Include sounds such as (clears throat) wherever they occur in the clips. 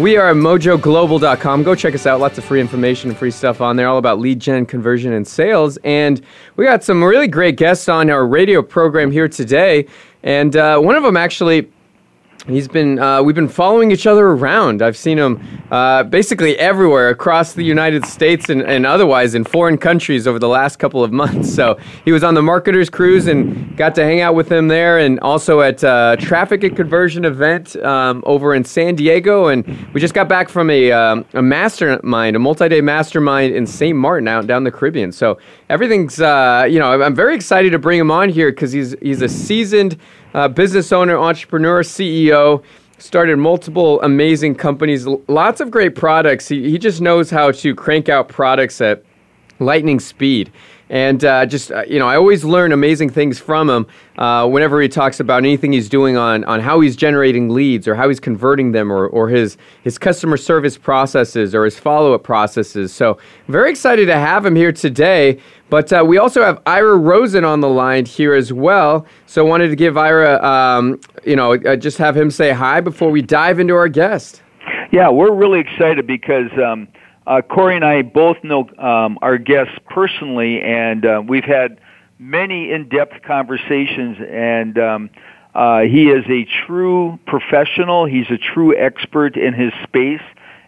We are at mojoglobal.com. Go check us out. Lots of free information and free stuff on there, all about lead gen, conversion, and sales. And we got some really great guests on our radio program here today. And uh, one of them actually He's been uh, we've been following each other around. I've seen him uh, basically everywhere across the United States and, and otherwise in foreign countries over the last couple of (laughs) months. So he was on the marketers cruise and got to hang out with him there, and also at uh, traffic and conversion event um, over in San Diego. And we just got back from a um, a mastermind, a multi-day mastermind in St. Martin out down the Caribbean. So everything's uh, you know I'm very excited to bring him on here because he's he's a seasoned uh, business owner, entrepreneur, CEO. Started multiple amazing companies, lots of great products. He, he just knows how to crank out products at lightning speed. And uh, just, uh, you know, I always learn amazing things from him uh, whenever he talks about anything he's doing on, on how he's generating leads or how he's converting them or, or his, his customer service processes or his follow up processes. So, very excited to have him here today. But uh, we also have Ira Rosen on the line here as well. So, I wanted to give Ira, um, you know, uh, just have him say hi before we dive into our guest. Yeah, we're really excited because. Um, uh, Corey and I both know um, our guests personally, and uh, we've had many in-depth conversations. And um, uh, he is a true professional. He's a true expert in his space,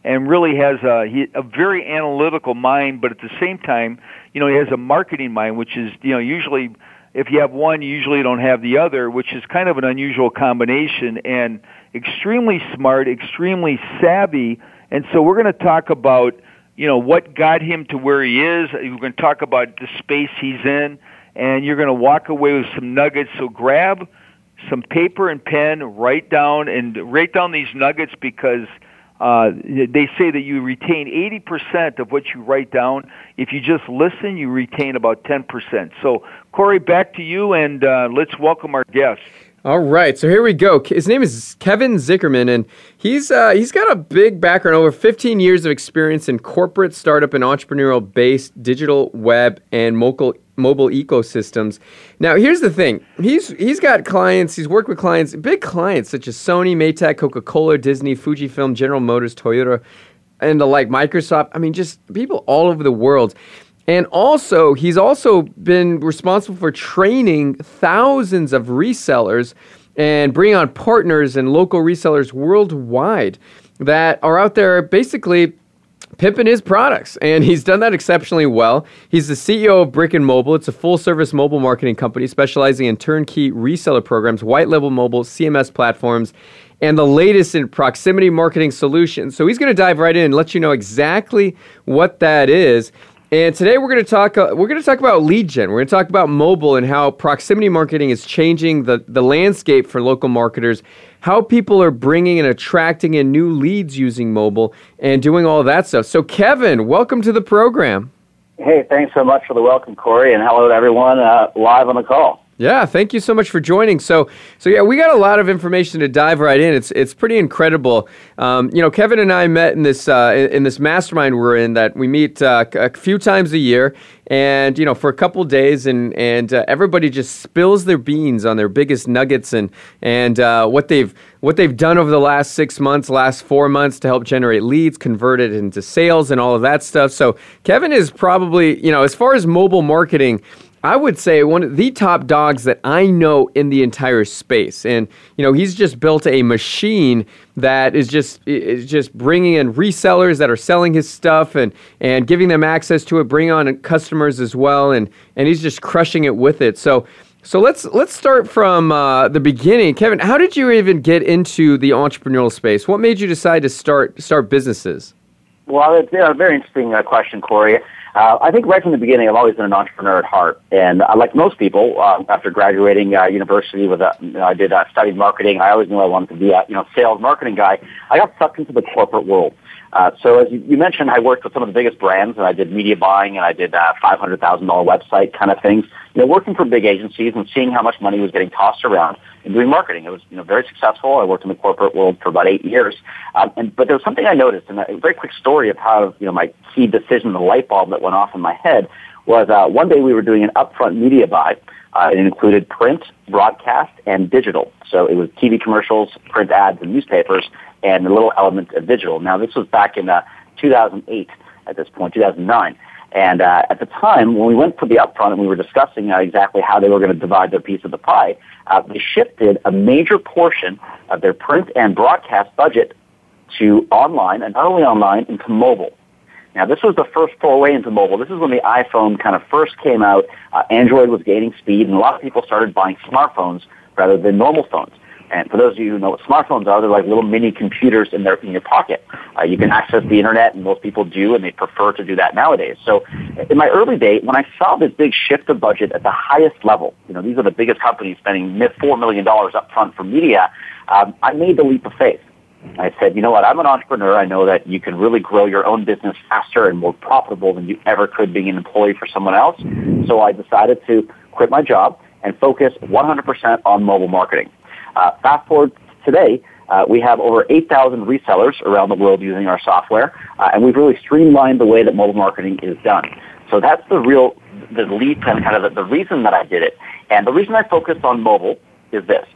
and really has a, he, a very analytical mind. But at the same time, you know, he has a marketing mind, which is you know usually if you have one, you usually don't have the other, which is kind of an unusual combination. And extremely smart, extremely savvy. And so we're going to talk about you know what got him to where he is. We're going to talk about the space he's in, and you're going to walk away with some nuggets. So grab some paper and pen, write down and write down these nuggets because uh, they say that you retain 80% of what you write down. If you just listen, you retain about 10%. So, Corey, back to you, and uh, let's welcome our guest. All right, so here we go. His name is Kevin Zickerman, and he's uh, he's got a big background, over 15 years of experience in corporate, startup, and entrepreneurial-based digital web and mobile mobile ecosystems. Now, here's the thing: he's he's got clients. He's worked with clients, big clients such as Sony, Maytag, Coca-Cola, Disney, Fujifilm, General Motors, Toyota, and the like. Microsoft. I mean, just people all over the world. And also, he's also been responsible for training thousands of resellers and bringing on partners and local resellers worldwide that are out there basically pimping his products. And (laughs) he's done that exceptionally well. He's the CEO of Brick and Mobile. It's a full service mobile marketing company specializing in turnkey reseller programs, white label mobile, CMS platforms, and the latest in proximity marketing solutions. So he's going to dive right in and let you know exactly what that is. And today we're going to talk. Uh, we're going to talk about lead gen. We're going to talk about mobile and how proximity marketing is changing the the landscape for local marketers. How people are bringing and attracting in new leads using mobile and doing all that stuff. So, Kevin, welcome to the program. Hey, thanks so much for the welcome, Corey, and hello to everyone uh, live on the call. Yeah, thank you so much for joining. So, so yeah, we got a lot of information to dive right in. It's it's pretty incredible. Um, you know, Kevin and I met in this uh, in, this mastermind we're in that we meet uh, a few times a year, and you know, for a couple days, and and uh, everybody just spills their beans on their biggest nuggets and and uh, what they've what they've done over the last six months, last four months to help generate leads, convert it into sales, and all of that stuff. So, Kevin is probably you know, as far as mobile marketing I would say one of the top dogs that I know in the entire space. And you know, he's just built a machine that is just is just bringing in resellers that are selling his stuff and and giving them access to it, bring on customers as well, and and he's just crushing it with it. So. So let's let's start from uh, the beginning, Kevin. How did you even get into the entrepreneurial space? What made you decide to start start businesses? Well, it's a very interesting uh, question, Corey. Uh, I think right from the beginning, I've always been an entrepreneur at heart, and uh, like most people, uh, after graduating uh, university with a, you know, I did uh, studied marketing. I always knew I wanted to be a you know sales marketing guy. I got sucked into the corporate world. Uh, so as you, you mentioned, I worked with some of the biggest brands, and I did media buying, and I did uh, five hundred thousand dollar website kind of things. You know, working for big agencies and seeing how much money was getting tossed around and doing marketing. It was you know very successful. I worked in the corporate world for about eight years. Um, and but there was something I noticed, and a very quick story of how you know my key decision, the light bulb that went off in my head, was uh, one day we were doing an upfront media buy. Uh, it included print, broadcast, and digital. So it was TV commercials, print ads, and newspapers, and a little element of digital. Now this was back in uh, 2008 at this point, 2009. And uh, at the time, when we went for the upfront and we were discussing uh, exactly how they were going to divide their piece of the pie, uh, they shifted a major portion of their print and broadcast budget to online, and not only online, into mobile. Now, this was the first foray into mobile. This is when the iPhone kind of first came out. Uh, Android was gaining speed, and a lot of people started buying smartphones rather than normal phones. And for those of you who know what smartphones are, they're like little mini computers in their in your pocket. Uh, you can access the internet, and most people do, and they prefer to do that nowadays. So, in my early day, when I saw this big shift of budget at the highest level, you know, these are the biggest companies spending four million dollars up front for media. Um, I made the leap of faith. I said, you know what? I'm an entrepreneur. I know that you can really grow your own business faster and more profitable than you ever could being an employee for someone else. So I decided to quit my job and focus 100% on mobile marketing. Uh, fast forward today, uh, we have over 8,000 resellers around the world using our software, uh, and we've really streamlined the way that mobile marketing is done. So that's the real, the leap and kind of the, the reason that I did it. And the reason I focused on mobile is this.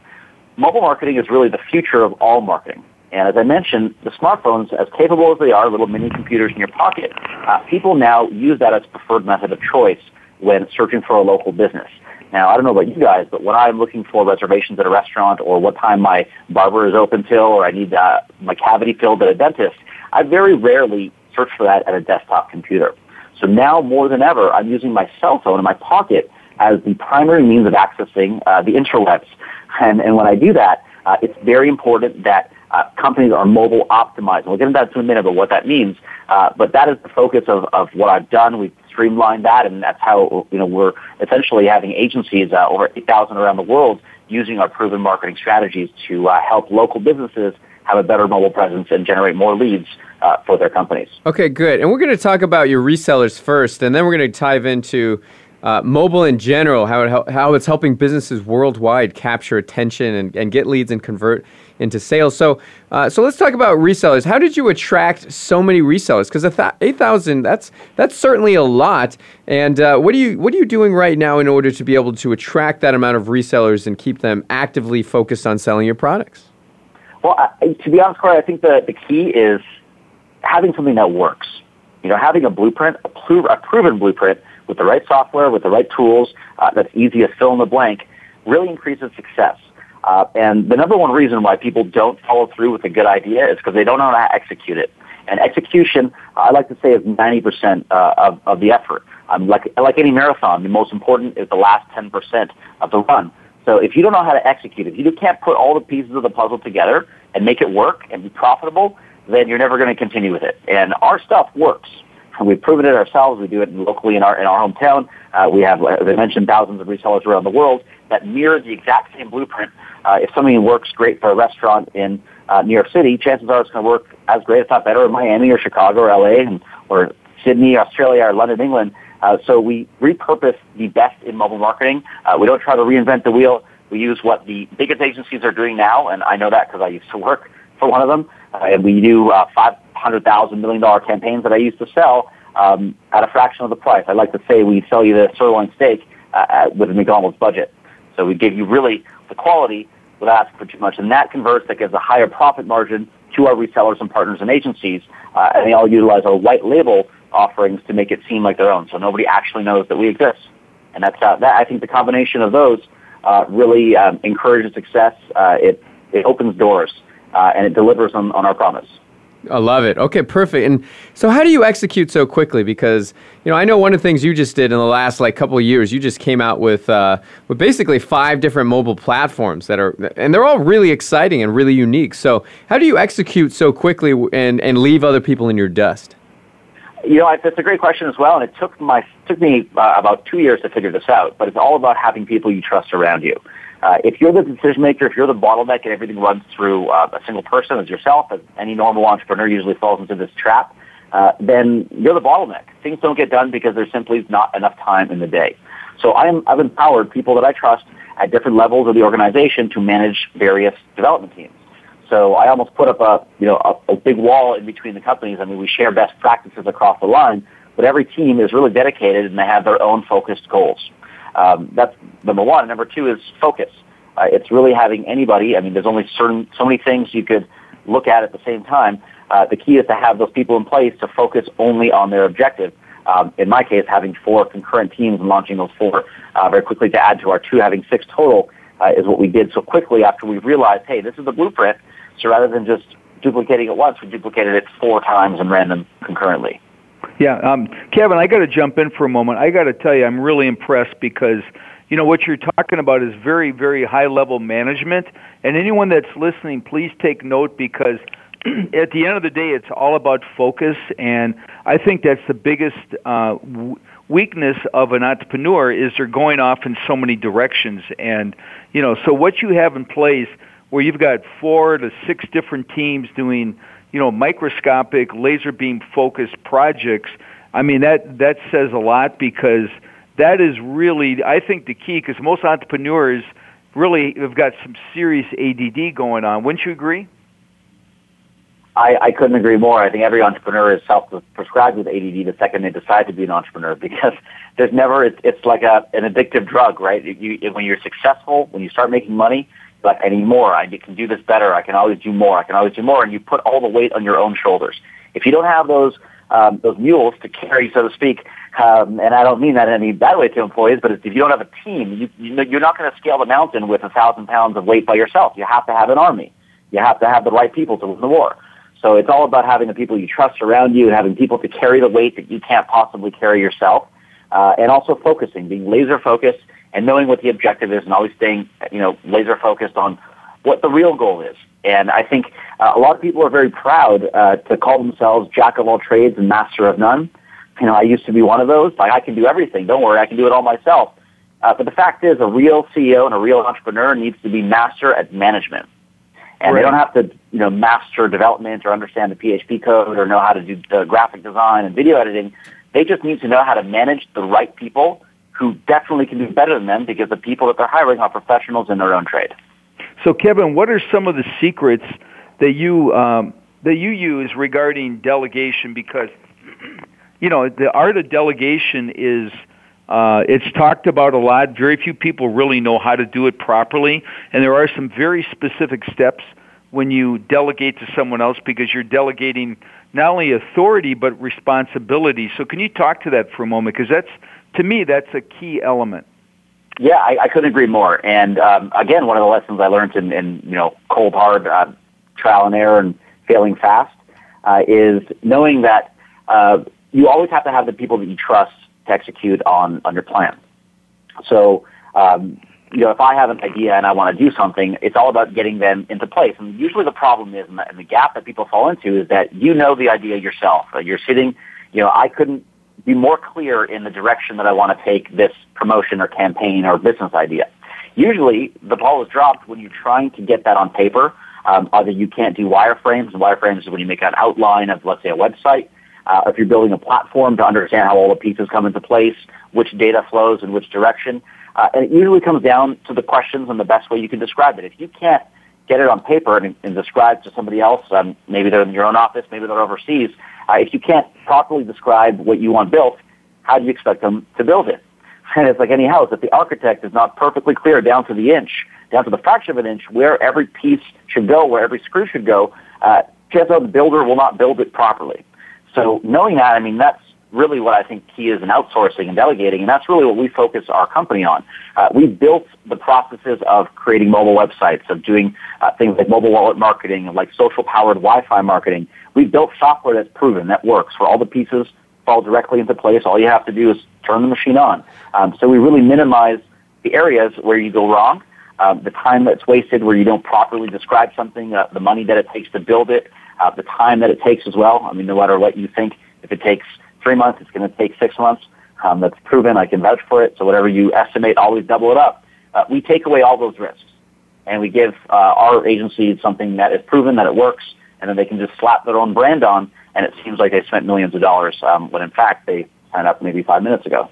Mobile marketing is really the future of all marketing. And as I mentioned, the smartphones, as capable as they are, little mini computers in your pocket, uh, people now use that as preferred method of choice when searching for a local business. Now, I don't know about you guys, but when I'm looking for reservations at a restaurant or what time my barber is open till or I need uh, my cavity filled at a dentist, I very rarely search for that at a desktop computer. So now more than ever, I'm using my cell phone in my pocket as the primary means of accessing uh, the interwebs. (laughs) And, and when I do that, uh, it's very important that uh, companies are mobile optimized. we'll get into that in a minute about what that means. Uh, but that is the focus of, of what I've done. We've streamlined that, and that's how you know we're essentially having agencies uh, over 8,000 around the world using our proven marketing strategies to uh, help local businesses have a better mobile presence and generate more leads uh, for their companies. Okay, good. And we're going to talk about your resellers first, and then we're going to dive into uh, mobile in general, how, it, how it's helping businesses worldwide capture attention and, and get leads and convert into sales. So, uh, so let's talk about resellers. How did you attract so many resellers? Because th- eight thousand that's that's certainly a lot. And uh, what are you what are you doing right now in order to be able to attract that amount of resellers and keep them actively focused on selling your products? Well, I, to be honest, Corey, I think the the key is having something that works. You know, having a blueprint, a, a proven blueprint with the right software, with the right tools, uh, that's easy to fill in the blank, really increases success. Uh, and the number one reason why people don't follow through with a good idea is because they don't know how to execute it. And execution, I like to say, is 90% uh, of, of the effort. Um, like, like any marathon, the most important is the last 10% of the run. So if you don't know how to execute it, if you can't put all the pieces of the puzzle together and make it work and be profitable, then you're never going to continue with it. And our stuff works. We've proven it ourselves. We do it locally in our in our hometown. Uh, we have, as I mentioned, thousands of resellers around the world that mirror the exact same blueprint. Uh, if something works great for a restaurant in uh, New York City, chances are it's going to work as great, if not better, in Miami or Chicago or LA and, or Sydney, Australia, or London, England. Uh, so we repurpose the best in mobile marketing. Uh, we don't try to reinvent the wheel. We use what the biggest agencies are doing now, and I know that because I used to work for one of them. Uh, and we do uh, five hundred thousand million dollar campaigns that I used to sell um, at a fraction of the price. I like to say we sell you the sirloin steak uh, with a McDonald's budget. So we give you really the quality without asking for too much, and that converts. That gives a higher profit margin to our resellers and partners and agencies, uh, and they all utilize our white label offerings to make it seem like their own. So nobody actually knows that we exist. And that's uh, that. I think the combination of those uh, really um, encourages success. Uh, it it opens doors uh, and it delivers on, on our promise. I love it. Okay, perfect. And so, how do you execute so quickly? Because you know, I know one of the things you just did in the last like couple of years. You just came out with uh, with basically five different mobile platforms that are, and they're all really exciting and really unique. So, how do you execute so quickly and and leave other people in your dust? You know, that's a great question as well, and it took my took me uh, about two years to figure this out. But it's all about having people you trust around you. Uh, if you're the decision maker, if you're the bottleneck and everything runs through uh, a single person as yourself, as any normal entrepreneur usually falls into this trap, uh, then you're the bottleneck. Things don't get done because there's simply not enough time in the day. So I'm, I've empowered people that I trust at different levels of the organization to manage various development teams. So I almost put up a, you know, a, a big wall in between the companies. I mean, we share best practices across the line, but every team is really dedicated and they have their own focused goals. Um, that's number one. Number two is focus. Uh, it's really having anybody. I mean, there's only certain so many things you could look at at the same time. Uh, the key is to have those people in place to focus only on their objective. Um, in my case, having four concurrent teams and launching those four uh, very quickly to add to our two, having six total, uh, is what we did so quickly after we realized, hey, this is the blueprint. So rather than just duplicating it once, we duplicated it four times and ran them concurrently. Yeah, um, Kevin, I got to jump in for a moment. I got to tell you, I'm really impressed because you know what you're talking about is very, very high level management. And anyone that's listening, please take note because (clears throat) at the end of the day, it's all about focus. And I think that's the biggest uh, weakness of an entrepreneur is they're going off in so many directions. And you know, so what you have in place, where you've got four to six different teams doing you know, microscopic laser beam focused projects, I mean that that says a lot because that is really I think the key because most entrepreneurs really have got some serious ADD going on. Wouldn't you agree? I, I couldn't agree more. I think every entrepreneur is self-prescribed with ADD the second they decide to be an entrepreneur (laughs) because there's never, it's, it's like a, an addictive drug, right? You, when you're successful, when you start making money, like I need more. I can do this better. I can always do more. I can always do more. And you put all the weight on your own shoulders. If you don't have those um, those mules to carry, so to speak, um, and I don't mean that in any bad way to employees, but if you don't have a team, you, you you're not going to scale the mountain with a thousand pounds of weight by yourself. You have to have an army. You have to have the right people to win the war. So it's all about having the people you trust around you and having people to carry the weight that you can't possibly carry yourself, uh, and also focusing, being laser focused and knowing what the objective is and always staying, you know, laser focused on what the real goal is. And I think uh, a lot of people are very proud uh, to call themselves jack of all trades and master of none. You know, I used to be one of those. Like, I can do everything. Don't worry, I can do it all myself. Uh, but the fact is, a real CEO and a real entrepreneur needs to be master at management. And right. they don't have to, you know, master development or understand the PHP code or know how to do the graphic design and video editing. They just need to know how to manage the right people who definitely can do better than them because the people that they're hiring are professionals in their own trade. So, Kevin, what are some of the secrets that you um, that you use regarding delegation? Because (clears throat) you know the art of delegation is uh, it's talked about a lot. Very few people really know how to do it properly, and there are some very specific steps when you delegate to someone else because you're delegating not only authority but responsibility. So, can you talk to that for a moment? Because that's to me, that's a key element. Yeah, I, I couldn't agree more. And um, again, one of the lessons I learned in, in you know cold hard uh, trial and error and failing fast uh, is knowing that uh, you always have to have the people that you trust to execute on on your plan. So um, you know, if I have an idea and I want to do something, it's all about getting them into place. And usually the problem is, and the, and the gap that people fall into is that you know the idea yourself. You're sitting, you know, I couldn't be more clear in the direction that I want to take this promotion or campaign or business idea. Usually, the ball is dropped when you're trying to get that on paper. Um, either you can't do wireframes, and wireframes is when you make an outline of, let's say, a website. Uh, if you're building a platform to understand how all the pieces come into place, which data flows in which direction. Uh, and it usually comes down to the questions and the best way you can describe it. If you can't get it on paper and, and describe to somebody else, um, maybe they're in your own office, maybe they're overseas, uh, if you can't properly describe what you want built, how do you expect them to build it? (laughs) And it's like any house. If the architect is not perfectly clear down to the inch, down to the fraction of an inch, where every piece should go, where every screw should go, uh, chances are the builder will not build it properly. So knowing that, I mean, that's really what I think key is in outsourcing and delegating, and that's really what we focus our company on. Uh, we built the processes of creating mobile websites, of doing uh, things like mobile wallet marketing, like social powered Wi-Fi marketing. We built software that's proven, that works, where all the pieces fall directly into place. All you have to do is turn the machine on. Um, so we really minimize the areas where you go wrong, um, the time that's wasted where you don't properly describe something, uh, the money that it takes to build it, uh, the time that it takes as well. I mean, no matter what you think, if it takes three months, it's going to take six months. Um, that's proven. I can vouch for it. So whatever you estimate, always double it up. Uh, we take away all those risks, and we give uh, our agency something that is proven that it works, and then they can just slap their own brand on, and it seems like they spent millions of dollars um, when in fact they signed up maybe five minutes ago.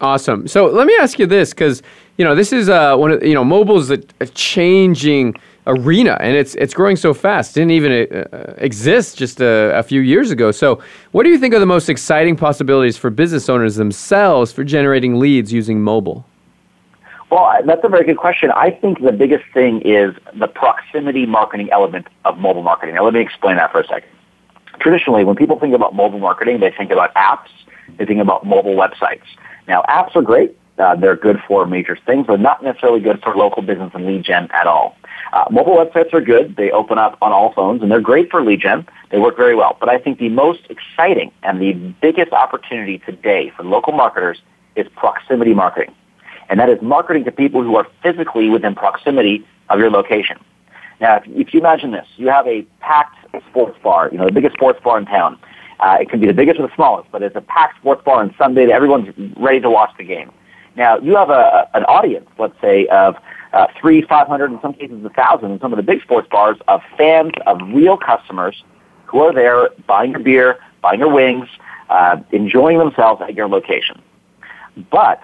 Awesome. So let me ask you this, because you know this is uh, one of you know mobile is a, a changing arena, and it's it's growing so fast. Didn't even uh, exist just a, a, few years ago. So, what do you think are the most exciting possibilities for business owners themselves for generating leads using mobile? Well, that's a very good question. I think the biggest thing is the proximity marketing element of mobile marketing. Now, let me explain that for a second. Traditionally, when people think about mobile marketing, they think about apps, they think about mobile websites. Now, apps are great. Uh, they're good for major things, but not necessarily good for local business and lead gen at all. Uh, mobile websites are good. They open up on all phones, and they're great for lead gen. They work very well. But I think the most exciting and the biggest opportunity today for local marketers is proximity marketing. And that is marketing to people who are physically within proximity of your location. Now, if, if you imagine this, you have a packed sports bar, you know, the biggest sports bar in town. Uh, it can be the biggest or the smallest, but it's a packed sports bar on Sunday that everyone's ready to watch the game. Now, you have a, an audience, let's say, of uh, three, five hundred, in some cases a thousand, in some of the big sports bars, of fans, of real customers who are there buying your beer, buying your wings, uh, enjoying themselves at your location. But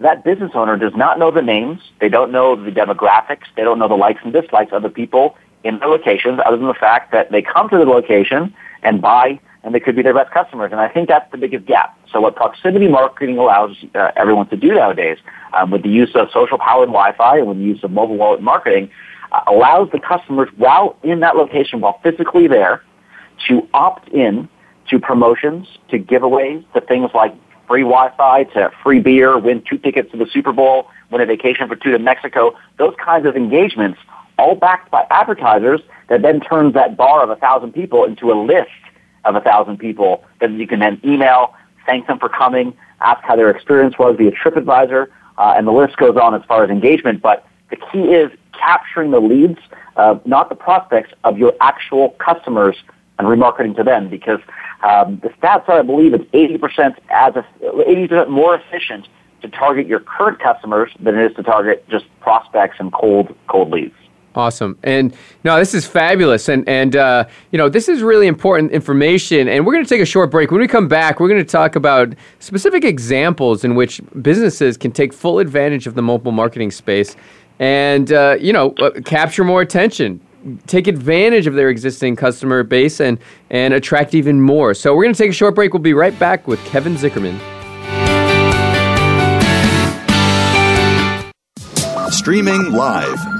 that business owner does not know the names, they don't know the demographics, they don't know the likes and dislikes of the people in their locations, other than the fact that they come to the location and buy and they could be their best customers. And I think that's the biggest gap. So what proximity marketing allows uh, everyone to do nowadays, um, with the use of social powered Wi-Fi and with the use of mobile wallet marketing, uh, allows the customers while in that location, while physically there, to opt in to promotions, to giveaways, to things like free Wi-Fi, to free beer, win two tickets to the Super Bowl, win a vacation for two to Mexico. Those kinds of engagements, all backed by advertisers, that then turns that bar of a thousand people into a list of a thousand people that you can then email, thank them for coming, ask how their experience was via TripAdvisor, uh, and the list goes on as far as engagement. But the key is capturing the leads, uh, not the prospects of your actual customers and remarketing to them because um, the stats are, I believe, it's 80% as a, 80% more efficient to target your current customers than it is to target just prospects and cold cold leads. Awesome. And no, this is fabulous. And, and uh, you know, this is really important information. And we're going to take a short break. When we come back, we're going to talk about specific examples in which businesses can take full advantage of the mobile marketing space and, uh, you know, uh, capture more attention, take advantage of their existing customer base and, and attract even more. So we're going to take a short break. We'll be right back with Kevin Zickerman. Streaming live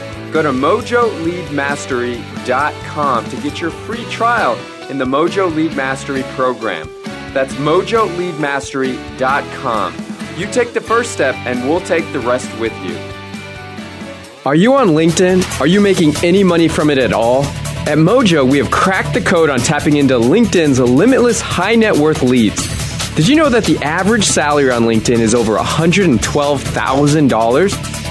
Go to mojoleadmastery.com to get your free trial in the Mojo Lead Mastery program. That's mojoleadmastery.com. You take the first step, and we'll take the rest with you. Are you on LinkedIn? Are you making any money from it at all? At Mojo, we have cracked the code on tapping into LinkedIn's limitless high net worth leads. Did you know that the average salary on LinkedIn is over $112,000?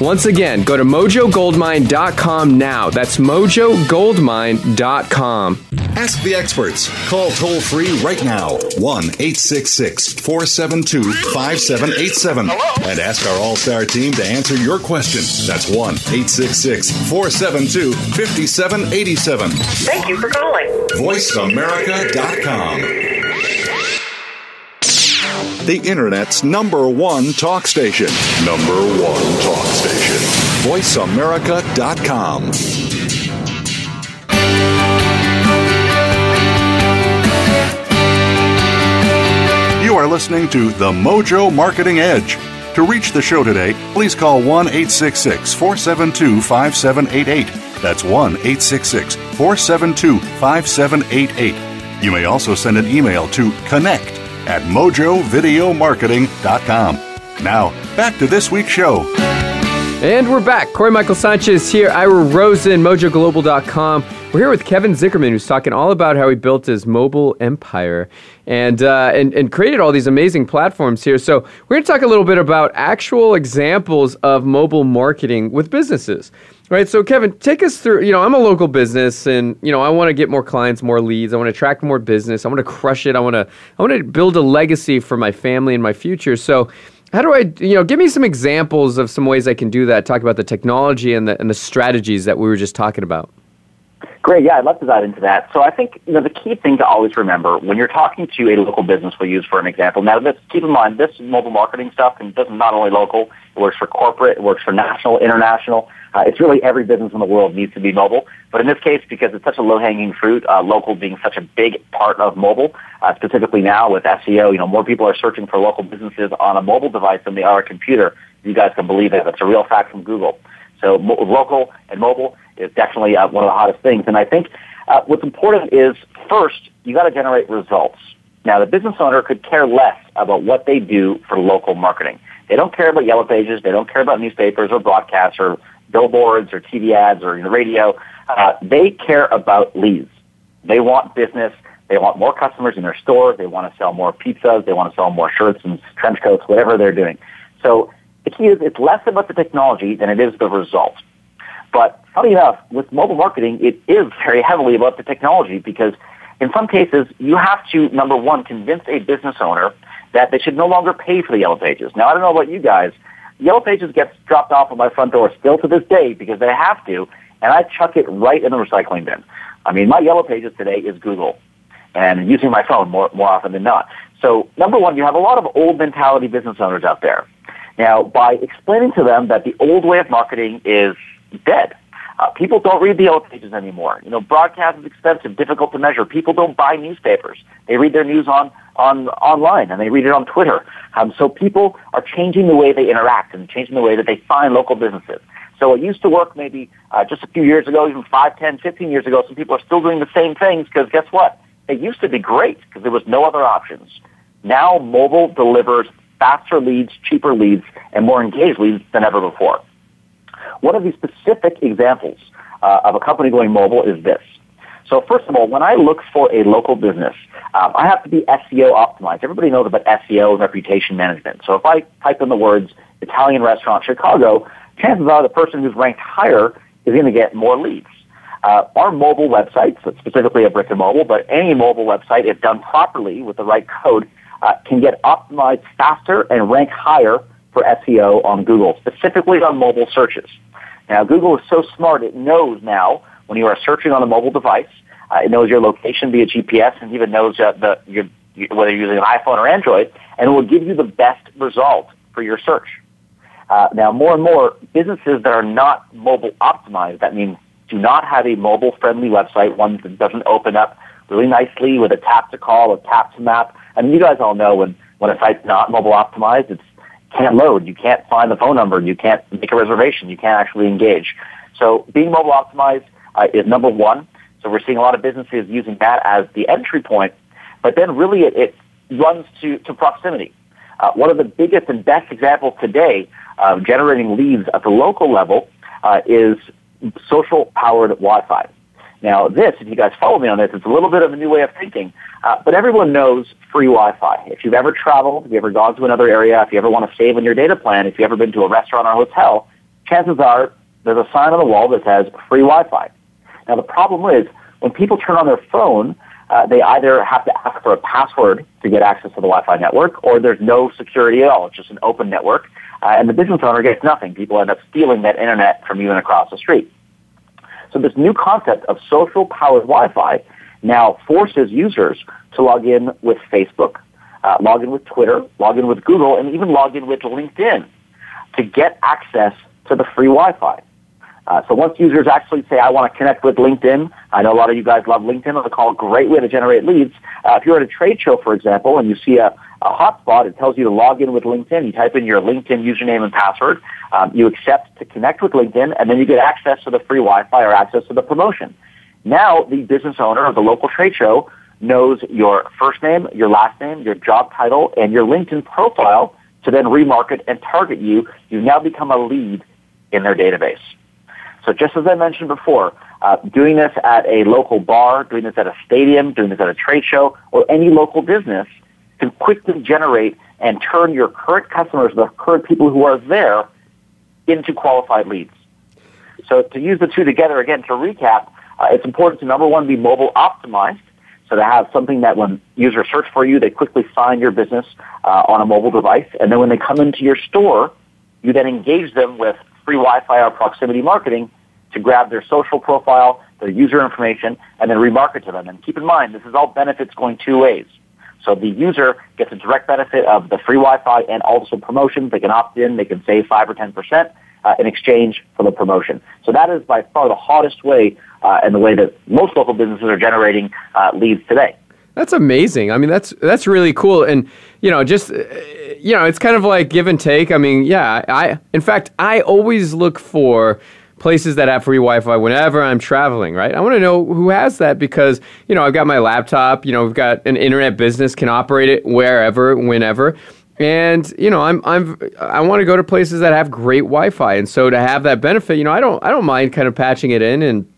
Once again, go to mojogoldmine.com now. That's mojogoldmine.com. Ask the experts. Call toll free right now 1 866 472 5787 and ask our All Star team to answer your question. That's 1 866 472 5787. Thank you for calling. VoiceAmerica.com. The Internet's number one talk station. Number one talk station. VoiceAmerica.com. You are listening to The Mojo Marketing Edge. To reach the show today, please call 1 866 472 5788. That's 1 866 472 5788. You may also send an email to connect at mojovideomarketing.com. Now, back to this week's show. And we're back. Corey Michael Sanchez here, Ira Rosen, mojoglobal.com. We're here with Kevin Zickerman, who's talking all about how he built his mobile empire and, uh, and, and created all these amazing platforms here. So, we're going to talk a little bit about actual examples of mobile marketing with businesses. Right. So, Kevin, take us through. You know, I'm a local business, and you know, I want to get more clients, more leads. I want to attract more business. I want to crush it. I want to. I want to build a legacy for my family and my future. So, how do I, you know, give me some examples of some ways I can do that? Talk about the technology and the and the strategies that we were just talking about. Great, yeah, I'd love to dive into that. So I think you know the key thing to always remember when you're talking to a local business, we'll use for an example. Now, this, keep in mind this mobile marketing stuff and does not only local. It works for corporate. It works for national, international. Uh, it's really every business in the world needs to be mobile. But in this case, because it's such a low-hanging fruit, uh, local being such a big part of mobile, uh, specifically now with SEO, you know, more people are searching for local businesses on a mobile device than they are a computer. You guys can believe it. It's a real fact from Google. So mo- local and mobile is definitely uh, one of the hottest things. And I think uh, what's important is first, you got to generate results. Now, the business owner could care less about what they do for local marketing. They don't care about yellow pages. They don't care about newspapers or broadcasts or billboards or TV ads or in the radio. Uh, they care about leads. They want business. They want more customers in their store. They want to sell more pizzas. They want to sell more shirts and trench coats, whatever they're doing. So the key is it's less about the technology than it is the result. But funny enough, with mobile marketing, it is very heavily about the technology because in some cases, you have to, number one, convince a business owner that they should no longer pay for the yellow pages. Now, I don't know about you guys. Yellow pages gets dropped off at my front door still to this day because they have to, and I chuck it right in the recycling bin. I mean, my yellow pages today is Google and using my phone more, more often than not. So, number one, you have a lot of old mentality business owners out there. Now, by explaining to them that the old way of marketing is dead, uh, people don't read the yellow pages anymore. You know, broadcast is expensive, difficult to measure. People don't buy newspapers. They read their news on, on online and they read it on Twitter. Um, so people are changing the way they interact and changing the way that they find local businesses. So it used to work maybe uh, just a few years ago, even 5, 10, 15 years ago. Some people are still doing the same things because guess what? It used to be great because there was no other options. Now mobile delivers faster leads, cheaper leads, and more engaged leads than ever before. One of the specific examples uh, of a company going mobile is this. So first of all, when I look for a local business, um, I have to be SEO optimized. Everybody knows about SEO and reputation management. So if I type in the words Italian restaurant Chicago, chances are the person who's ranked higher is going to get more leads. Uh, our mobile websites, specifically a brick and mobile, but any mobile website, if done properly with the right code, uh, can get optimized faster and rank higher for SEO on Google, specifically on mobile searches. Now, Google is so smart, it knows now when you are searching on a mobile device, uh, it knows your location via GPS and even knows uh, the, your, whether you're using an iPhone or Android, and it will give you the best result for your search. Uh, now, more and more businesses that are not mobile optimized, that means do not have a mobile friendly website, one that doesn't open up really nicely with a tap to call, a tap to map. I mean, you guys all know when, when a site's not mobile optimized, it's can't load. You can't find the phone number. You can't make a reservation. You can't actually engage. So being mobile optimized uh, is number one. So we're seeing a lot of businesses using that as the entry point, but then really it, it runs to, to proximity. Uh, one of the biggest and best examples today of generating leads at the local level uh, is social powered Wi-Fi. Now, this, if you guys follow me on this, it's a little bit of a new way of thinking, uh, but everyone knows free Wi-Fi. If you've ever traveled, if you've ever gone to another area, if you ever want to save on your data plan, if you've ever been to a restaurant or hotel, chances are there's a sign on the wall that says free Wi-Fi. Now, the problem is when people turn on their phone, uh, they either have to ask for a password to get access to the Wi-Fi network, or there's no security at all. It's just an open network, uh, and the business owner gets nothing. People end up stealing that internet from you and across the street. So this new concept of social powered Wi-Fi now forces users to log in with Facebook, uh, log in with Twitter, log in with Google, and even log in with LinkedIn to get access to the free Wi-Fi. Uh, so once users actually say, I want to connect with LinkedIn, I know a lot of you guys love LinkedIn. It's a great way to generate leads. Uh, if you're at a trade show, for example, and you see a, a hotspot, it tells you to log in with LinkedIn. You type in your LinkedIn username and password. Um, you accept to connect with LinkedIn, and then you get access to the free Wi-Fi or access to the promotion. Now, the business owner of the local trade show knows your first name, your last name, your job title, and your LinkedIn profile to then remarket and target you. You've now become a lead in their database. So just as I mentioned before, uh, doing this at a local bar, doing this at a stadium, doing this at a trade show, or any local business can quickly generate and turn your current customers, the current people who are there, into qualified leads. So to use the two together again, to recap, uh, it's important to number one be mobile optimized. So to have something that when users search for you, they quickly find your business uh, on a mobile device, and then when they come into your store, you then engage them with free Wi-Fi or proximity marketing to grab their social profile, their user information, and then remarket to them. And keep in mind, this is all benefits going two ways. So the user gets a direct benefit of the free Wi-Fi and also promotions. They can opt in, they can save 5 or 10% uh, in exchange for the promotion. So that is by far the hottest way uh, and the way that most local businesses are generating uh, leads today. That's amazing. I mean, that's that's really cool, and you know, just uh, you know, it's kind of like give and take. I mean, yeah, I in fact, I always look for places that have free Wi-Fi whenever I'm traveling, right? I want to know who has that because, you know, I've got my laptop, you know, we've got an internet business can operate it wherever, whenever. And you know, I'm I'm I want to go to places that have great Wi-Fi, and so to have that benefit, you know, I don't I don't mind kind of patching it in and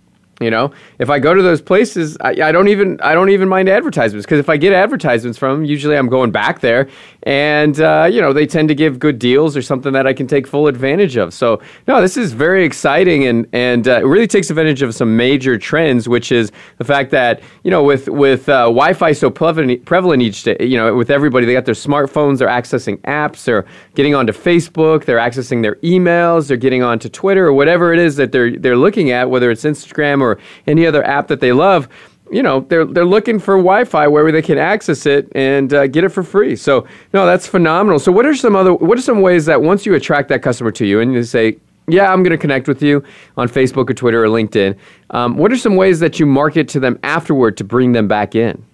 you know, if I go to those places, I, I don't even I don't even mind advertisements because if I get advertisements from them, usually I'm going back there, and uh, you know they tend to give good deals or something that I can take full advantage of. So no, this is very exciting and and uh, it really takes advantage of some major trends, which is the fact that you know with with uh, Wi-Fi so prevalent prevalent each day, you know, with everybody, they got their smartphones, they're accessing apps, they're getting onto Facebook, they're accessing their emails, they're getting onto Twitter or whatever it is that they're they're looking at, whether it's Instagram any other app that they love, you know they're they're looking for Wi-Fi where they can access it and uh, get it for free. So no, that's phenomenal. So what are some other what are some ways that once you attract that customer to you and you say, yeah, I'm going to connect with you on Facebook or Twitter or LinkedIn. Um, what are some ways that you market to them afterward to bring them back in?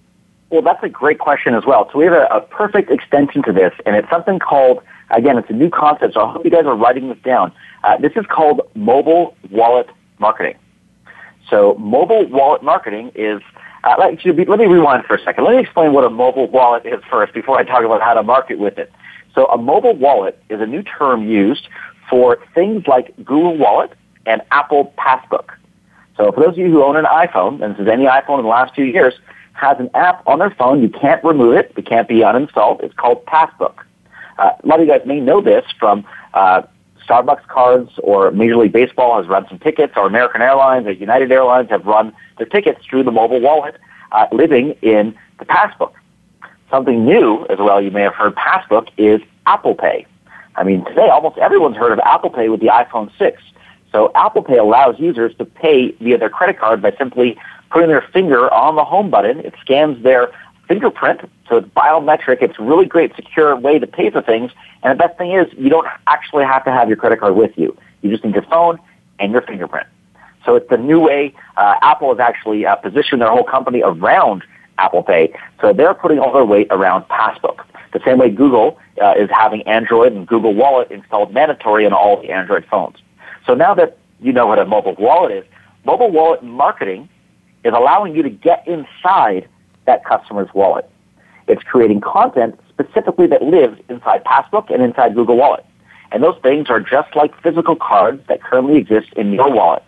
Well, that's a great question as well. So we have a, a perfect extension to this, and it's something called again, it's a new concept. So I hope you guys are writing this down. Uh, this is called mobile wallet marketing. So mobile wallet marketing is, uh, let, let me rewind for a second. Let me explain what a mobile wallet is first before I talk about how to market with it. So a mobile wallet is a new term used for things like Google Wallet and Apple Passbook. So for those of you who own an iPhone, and this is any iPhone in the last few years, has an app on their phone. You can't remove it. It can't be uninstalled. It's called Passbook. Uh, a lot of you guys may know this from uh, Starbucks cards or Major League Baseball has run some tickets, or American Airlines or United Airlines have run their tickets through the mobile wallet, uh, living in the Passbook. Something new as well, you may have heard Passbook, is Apple Pay. I mean, today almost everyone's heard of Apple Pay with the iPhone 6. So Apple Pay allows users to pay via their credit card by simply putting their finger on the home button. It scans their fingerprint, so it's biometric. It's a really great, secure way to pay for things. And the best thing is, you don't actually have to have your credit card with you. You just need your phone and your fingerprint. So it's the new way. Uh, Apple has actually uh, positioned their whole company around Apple Pay. So they're putting all their weight around Passbook. The same way Google uh, is having Android and Google Wallet installed mandatory in all the Android phones. So now that you know what a mobile wallet is, mobile wallet marketing is allowing you to get inside that customer's wallet. It's creating content specifically that lives inside Passbook and inside Google Wallet. And those things are just like physical cards that currently exist in your wallet.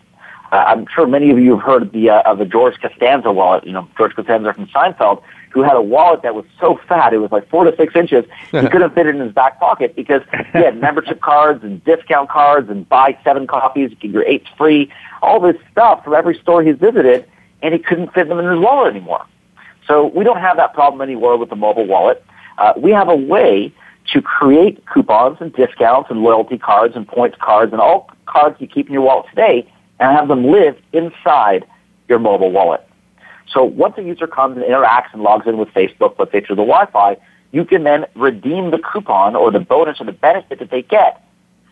Uh, I'm sure many of you have heard of the, uh, of the George Costanza wallet, you know, George Costanza from Seinfeld, who had a wallet that was so fat, it was like four to six inches, he (laughs) couldn't fit it in his back pocket because he had membership cards and discount cards and buy seven copies, get your eight free, all this stuff from every store he's visited, and he couldn't fit them in his wallet anymore. So we don't have that problem anymore with the mobile wallet. Uh, we have a way to create coupons and discounts and loyalty cards and points cards and all cards you keep in your wallet today and have them live inside your mobile wallet. So once a user comes and interacts and logs in with Facebook, let's say through the Wi-Fi, you can then redeem the coupon or the bonus or the benefit that they get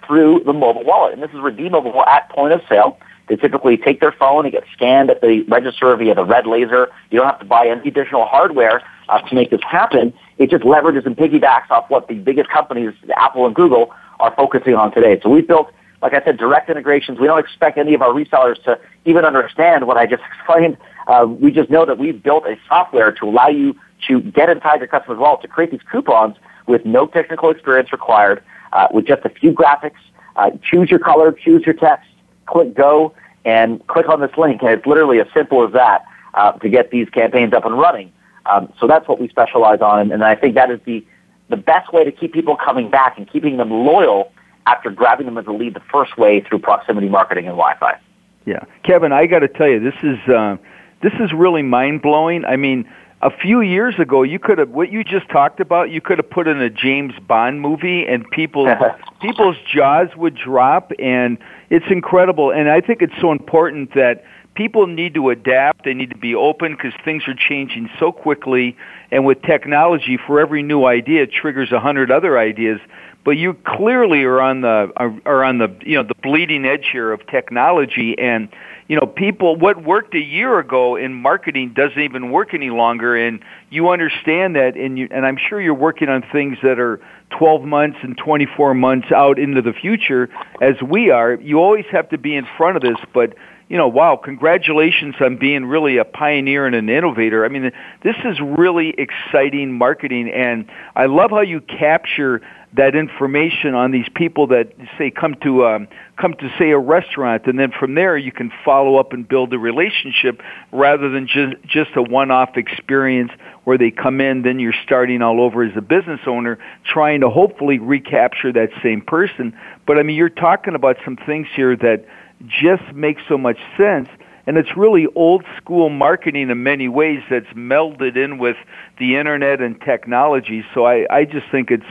through the mobile wallet. And this is redeemable at point of sale. They typically take their phone, it gets scanned at the register via the red laser. You don't have to buy any additional hardware uh, to make this happen. It just leverages and piggybacks off what the biggest companies, Apple and Google, are focusing on today. So we've built, like I said, direct integrations. We don't expect any of our resellers to even understand what I just (laughs) explained. Uh, we just know that we've built a software to allow you to get inside your customer's wallet to create these coupons with no technical experience required, uh, with just a few graphics. Uh, choose your color, choose your text, click go, and click on this link. And it's literally as simple as that uh, to get these campaigns up and running. Um, so that's what we specialize on, and, I think that is the the best way to keep people coming back and keeping them loyal after grabbing them as a lead the first way through proximity marketing and Wi-Fi. Yeah, Kevin, I got to tell you, this is uh, this is really mind blowing. I mean, a few years ago, you could have what you just talked about. You could have put in a James Bond movie, and people's (laughs) people's jaws would drop, and it's incredible. And I think it's so important that people need to adapt. They need to be open because things are changing so quickly. And with technology, for every new idea, it triggers a hundred other ideas. But you clearly are on the are, are on the you know the bleeding edge here of technology and you know people what worked a year ago in marketing doesn't even work any longer and you understand that and you and I'm sure you're working on things that are 12 months and 24 months out into the future as we are. You always have to be in front of this but you know, wow, congratulations on being really a pioneer and an innovator. I mean, this is really exciting marketing, and I love how you capture that information on these people that say come to um, come to say a restaurant, and then from there you can follow up and build a relationship rather than just just a one-off experience where they come in, then you're starting all over as a business owner, trying to hopefully recapture that same person. But I mean, you're talking about some things here that just makes so much sense. And it's really old school marketing in many ways that's melded in with the internet and technology. So I, I just think it's,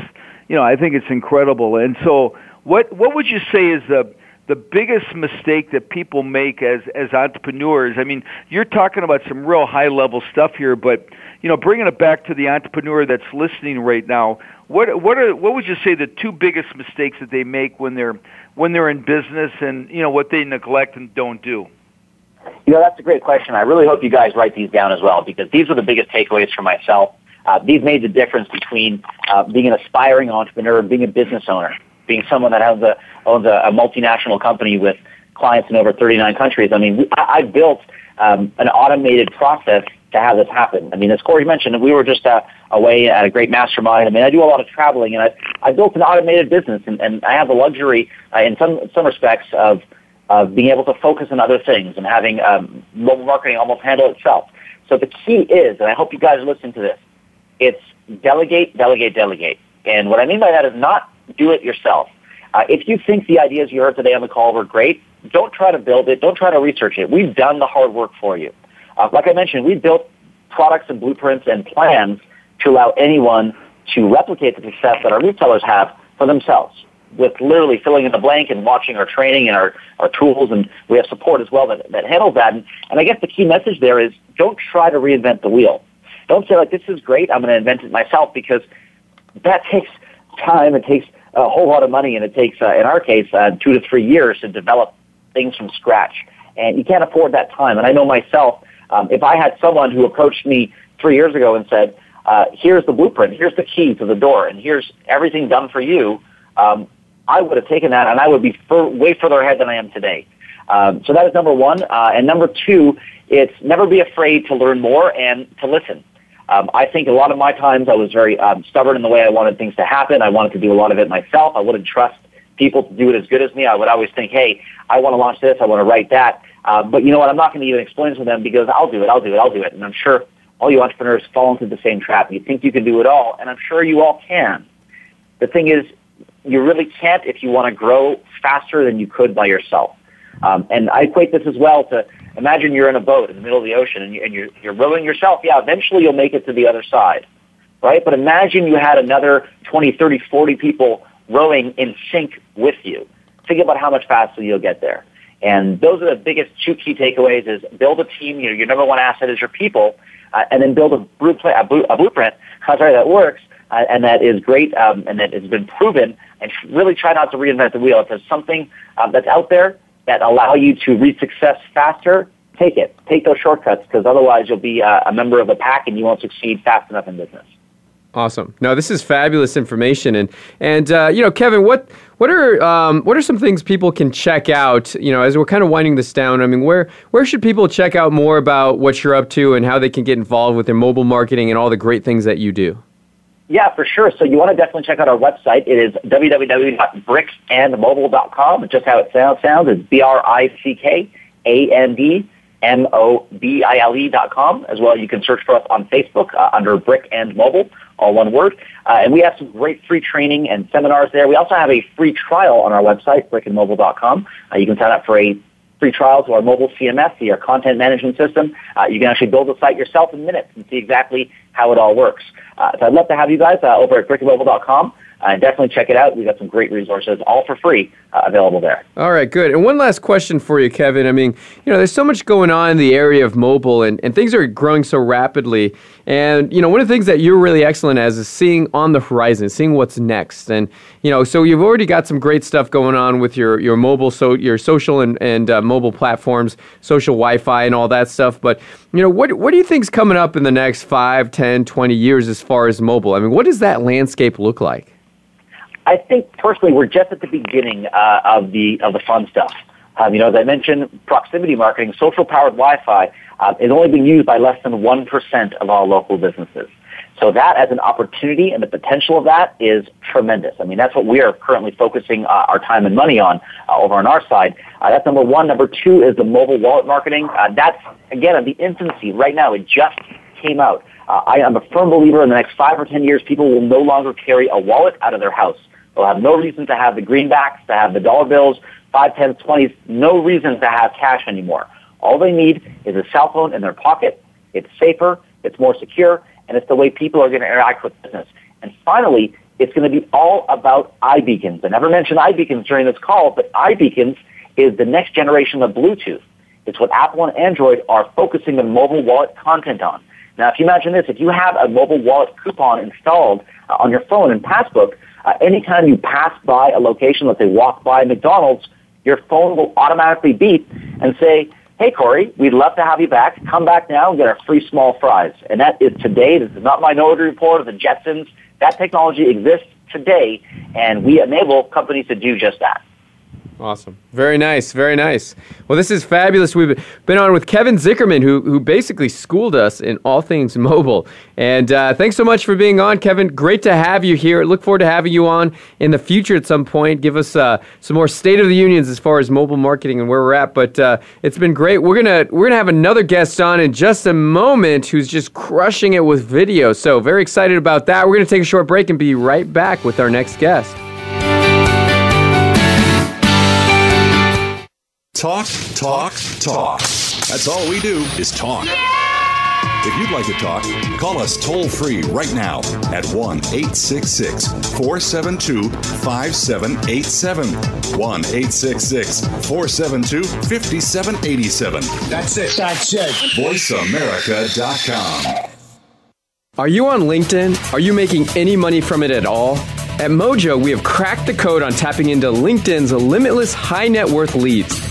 you know, I think it's incredible. And so what, what would you say is the, the biggest mistake that people make as, as entrepreneurs? I mean, you're talking about some real high level stuff here, but, you know, bringing it back to the entrepreneur that's listening right now, what, what are, what would you say the two biggest mistakes that they make when they're, when they're in business and you know what they neglect and don't do? You know, that's a great question. I really hope you guys write these down as well because these are the biggest takeaways for myself. Uh, these made the difference between uh, being an aspiring entrepreneur and being a business owner, being someone that has a, owns a, a multinational company with clients in over 39 countries. I mean, I, I built um, an automated process to have this happen. I mean, as Corey mentioned, we were just uh, away at a great mastermind. I mean, I do a lot of traveling, and I I built an automated business, and, and I have the luxury, uh, in some some respects, of of being able to focus on other things and having um, mobile marketing almost handle itself. So the key is, and I hope you guys are listening to this, it's delegate, delegate, delegate. And what I mean by that is not do it yourself. Uh, if you think the ideas you heard today on the call were great, don't try to build it. Don't try to research it. We've done the hard work for you. Uh, like I mentioned, we built products and blueprints and plans to allow anyone to replicate the success that our retailers have for themselves with literally filling in the blank and watching our training and our, our tools and we have support as well that, that handles that. And, and I guess the key message there is don't try to reinvent the wheel. Don't say like, this is great, I'm going to invent it myself because that takes time, it takes a whole lot of money and it takes, uh, in our case, uh, two to three years to develop things from scratch. And you can't afford that time. And I know myself, um, if I had someone who approached me three years ago and said, uh, here's the blueprint, here's the key to the door, and here's everything done for you, um, I would have taken that and I would be way further ahead than I am today. Um, so that is number one. Uh, and number two, it's never be afraid to learn more and to listen. Um, I think a lot of my times I was very um, stubborn in the way I wanted things to happen. I wanted to do a lot of it myself. I wouldn't trust people to do it as good as me. I would always think, hey, I want to launch this. I want to write that. Uh, but you know what? I'm not going to even explain to them because I'll do it. I'll do it. I'll do it. And I'm sure all you entrepreneurs fall into the same trap. You think you can do it all, and I'm sure you all can. The thing is, you really can't if you want to grow faster than you could by yourself. Um, and I equate this as well to imagine you're in a boat in the middle of the ocean and, you, and you're, you're rowing yourself. Yeah, eventually you'll make it to the other side, right? But imagine you had another 20, 30, 40 people rowing in sync with you. Think about how much faster you'll get there. And those are the biggest two key takeaways is build a team. You know, your number one asset is your people, uh, and then build a blueprint, a, blueprint (laughs) sorry, that works uh, and that is great um, and that has been proven. And really try not to reinvent the wheel. If there's something um, that's out there that allow you to reach success faster, take it. Take those shortcuts because otherwise you'll be uh, a member of a pack and you won't succeed fast enough in business. Awesome. No, this is fabulous information, and and uh, you know, Kevin, what what are um, what are some things people can check out? You know, as we're kind of winding this down. I mean, where where should people check out more about what you're up to and how they can get involved with their mobile marketing and all the great things that you do? Yeah, for sure. So you want to definitely check out our website. It is www.brickandmobile.com. Just how it sounds. Sounds it's B R I C K A N D M O B I L E dot com. As well, you can search for us on Facebook uh, under Brick and Mobile, all one word. Uh, and we have some great free training and seminars there. We also have a free trial on our website, brickandmobile.com. Uh, you can sign up for a free trial to our mobile CMS, our content management system. Uh, you can actually build a site yourself in minutes and see exactly how it all works. Uh, so I'd love to have you guys uh, over at brickandmobile.com uh, definitely check it out. We've got some great resources, all for free, uh, available there. All right, good. And one last question for you, Kevin. I mean, you know, there's so much going on in the area of mobile, and, and things are growing so rapidly. And, you know, one of the things that you're really excellent as is seeing on the horizon, seeing what's next. And, you know, so you've already got some great stuff going on with your, your mobile, so your social and, and uh, mobile platforms, social Wi Fi, and all that stuff. But, you know, what, what do you think's coming up in the next 5, 10, 20 years as far as mobile? I mean, what does that landscape look like? I think personally we're just at the beginning uh, of the of the fun stuff. Um, you know, as I mentioned, proximity marketing, social powered Wi-Fi uh, is only being used by less than one percent of all local businesses. So that as an opportunity and the potential of that is tremendous. I mean, that's what we are currently focusing uh, our time and money on uh, over on our side. Uh, that's number one. Number two is the mobile wallet marketing. Uh, that's again at the infancy right now. It just came out. Uh, I am a firm believer in the next five or ten years, people will no longer carry a wallet out of their house. They'll have no reason to have the greenbacks, to have the dollar bills, five, tens, twenties, no reason to have cash anymore. All they need is a cell phone in their pocket. It's safer, it's more secure, and it's the way people are going to interact with business. And finally, it's going to be all about iBeacons. I never mentioned iBeacons during this call, but iBeacons is the next generation of Bluetooth. It's what Apple and Android are focusing the mobile wallet content on. Now, if you imagine this, if you have a mobile wallet coupon installed uh, on your phone in Passbook, uh, anytime you pass by a location, let's say walk by McDonald's, your phone will automatically beep and say, hey, Corey, we'd love to have you back. Come back now and get our free small fries. And that is today. This is not Minority Report or the Jetsons. That technology exists today, and we enable companies to do just that. Awesome. Very nice. Very nice. Well, this is fabulous. We've been on with Kevin Zickerman, who, who basically schooled us in all things mobile. And uh, thanks so much for being on, Kevin. Great to have you here. Look forward to having you on in the future at some point. Give us uh, some more state of the unions as far as mobile marketing and where we're at. But uh, it's been great. We're gonna we're gonna have another guest on in just a moment who's just crushing it with video. So very excited about that. We're gonna take a short break and be right back with our next guest. Talk, talk, talk. That's all we do is talk. If you'd like to talk, call us toll free right now at 1 866 472 5787. 1 866 472 5787. That's it. That's it. VoiceAmerica.com. Are you on LinkedIn? Are you making any money from it at all? At Mojo, we have cracked the code on tapping into LinkedIn's limitless high net worth leads.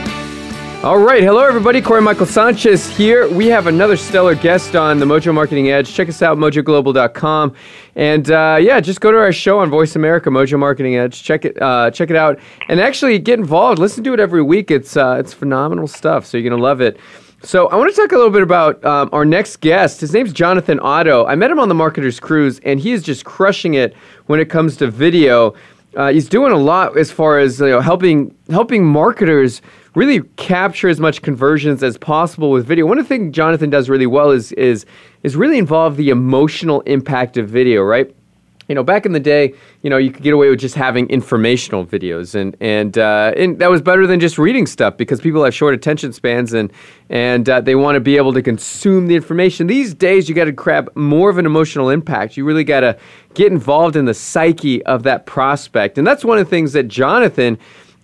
All right, hello everybody. Corey Michael Sanchez here. We have another stellar guest on the Mojo Marketing Edge. Check us out, mojoglobal.com, and uh, yeah, just go to our show on Voice America, Mojo Marketing Edge. Check it, uh, check it out, and actually get involved. Listen to it every week. It's uh, it's phenomenal stuff. So you're gonna love it. So I want to talk a little bit about um, our next guest. His name's Jonathan Otto. I met him on the Marketers Cruise, and he is just crushing it when it comes to video. Uh, he's doing a lot as far as you know, helping helping marketers really capture as much conversions as possible with video. One of the things Jonathan does really well is is is really involve the emotional impact of video, right? You know, back in the day, you know, you could get away with just having informational videos, and and uh, and that was better than just reading stuff because people have short attention spans, and and uh, they want to be able to consume the information. These days, you got to grab more of an emotional impact. You really got to get involved in the psyche of that prospect, and that's one of the things that Jonathan